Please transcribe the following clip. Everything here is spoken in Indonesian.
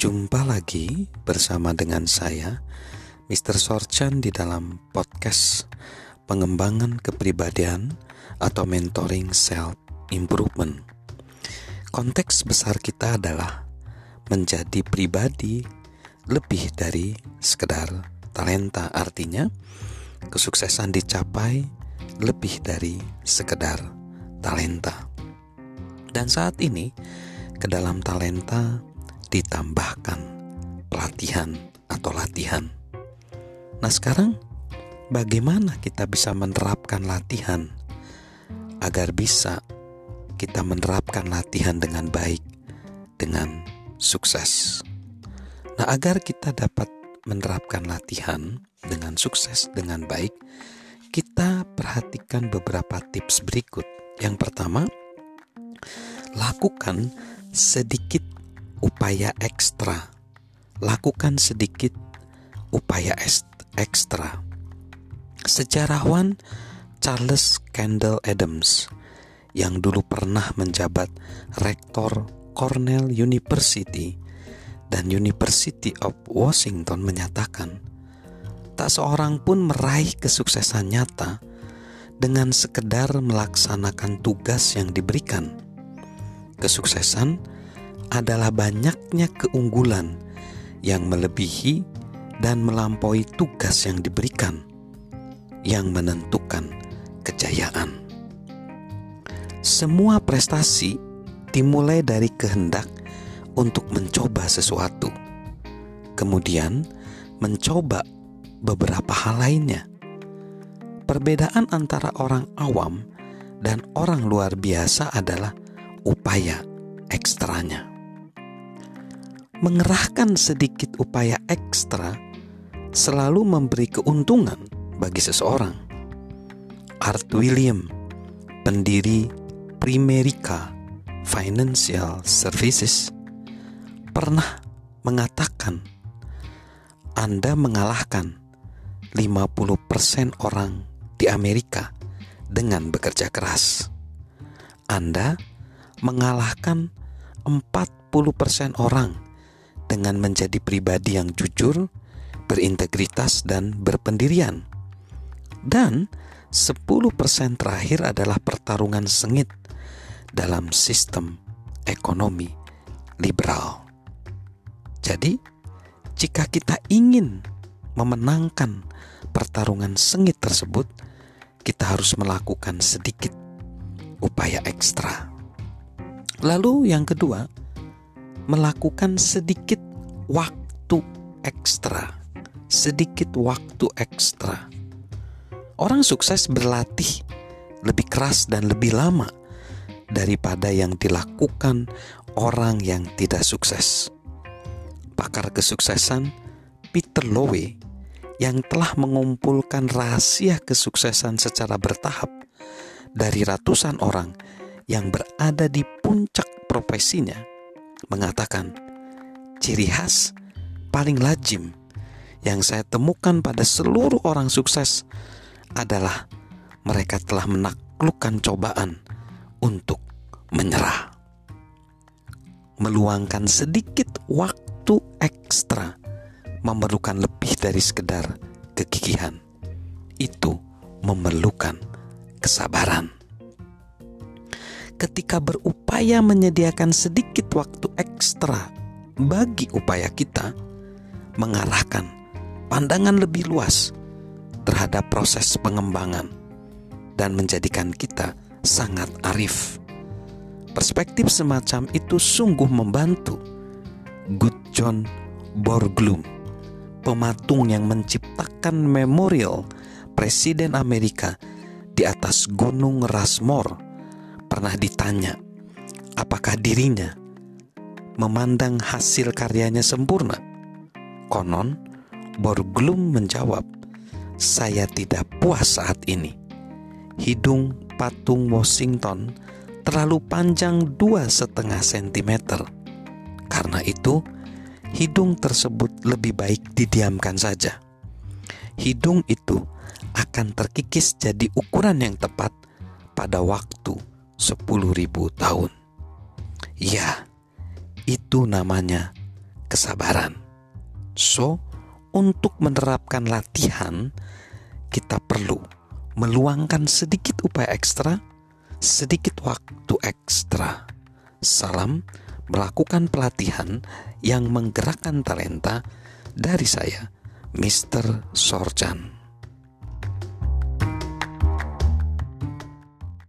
Jumpa lagi bersama dengan saya, Mr. Sorchan di dalam podcast pengembangan kepribadian atau mentoring self improvement. Konteks besar kita adalah menjadi pribadi lebih dari sekedar talenta. Artinya, kesuksesan dicapai lebih dari sekedar talenta. Dan saat ini, ke dalam talenta ditambahkan pelatihan atau latihan. Nah, sekarang bagaimana kita bisa menerapkan latihan agar bisa kita menerapkan latihan dengan baik, dengan sukses? Nah, agar kita dapat menerapkan latihan dengan sukses, dengan baik, kita perhatikan beberapa tips berikut. Yang pertama, lakukan sedikit upaya ekstra. Lakukan sedikit upaya ekstra. Sejarawan Charles Kendall Adams yang dulu pernah menjabat rektor Cornell University dan University of Washington menyatakan, tak seorang pun meraih kesuksesan nyata dengan sekedar melaksanakan tugas yang diberikan. Kesuksesan adalah banyaknya keunggulan yang melebihi dan melampaui tugas yang diberikan, yang menentukan kejayaan. Semua prestasi dimulai dari kehendak untuk mencoba sesuatu, kemudian mencoba beberapa hal lainnya. Perbedaan antara orang awam dan orang luar biasa adalah upaya ekstranya mengerahkan sedikit upaya ekstra selalu memberi keuntungan bagi seseorang. Art William, pendiri Primerica Financial Services, pernah mengatakan Anda mengalahkan 50% orang di Amerika dengan bekerja keras. Anda mengalahkan 40% orang dengan menjadi pribadi yang jujur, berintegritas dan berpendirian. Dan 10% terakhir adalah pertarungan sengit dalam sistem ekonomi liberal. Jadi, jika kita ingin memenangkan pertarungan sengit tersebut, kita harus melakukan sedikit upaya ekstra. Lalu, yang kedua, melakukan sedikit waktu ekstra, sedikit waktu ekstra. Orang sukses berlatih lebih keras dan lebih lama daripada yang dilakukan orang yang tidak sukses. Pakar kesuksesan Peter Lowe yang telah mengumpulkan rahasia kesuksesan secara bertahap dari ratusan orang yang berada di puncak profesinya mengatakan ciri khas paling lazim yang saya temukan pada seluruh orang sukses adalah mereka telah menaklukkan cobaan untuk menyerah. Meluangkan sedikit waktu ekstra memerlukan lebih dari sekedar kegigihan. Itu memerlukan kesabaran ketika berupaya menyediakan sedikit waktu ekstra bagi upaya kita mengarahkan pandangan lebih luas terhadap proses pengembangan dan menjadikan kita sangat arif. Perspektif semacam itu sungguh membantu Good John Borglum, pematung yang menciptakan memorial Presiden Amerika di atas Gunung Rushmore pernah ditanya apakah dirinya memandang hasil karyanya sempurna. Konon, Borglum menjawab, saya tidak puas saat ini. Hidung patung Washington terlalu panjang dua setengah sentimeter. Karena itu, hidung tersebut lebih baik didiamkan saja. Hidung itu akan terkikis jadi ukuran yang tepat pada waktu sepuluh ribu tahun. Ya, itu namanya kesabaran. So, untuk menerapkan latihan, kita perlu meluangkan sedikit upaya ekstra, sedikit waktu ekstra. Salam melakukan pelatihan yang menggerakkan talenta dari saya, Mr. Sorjan.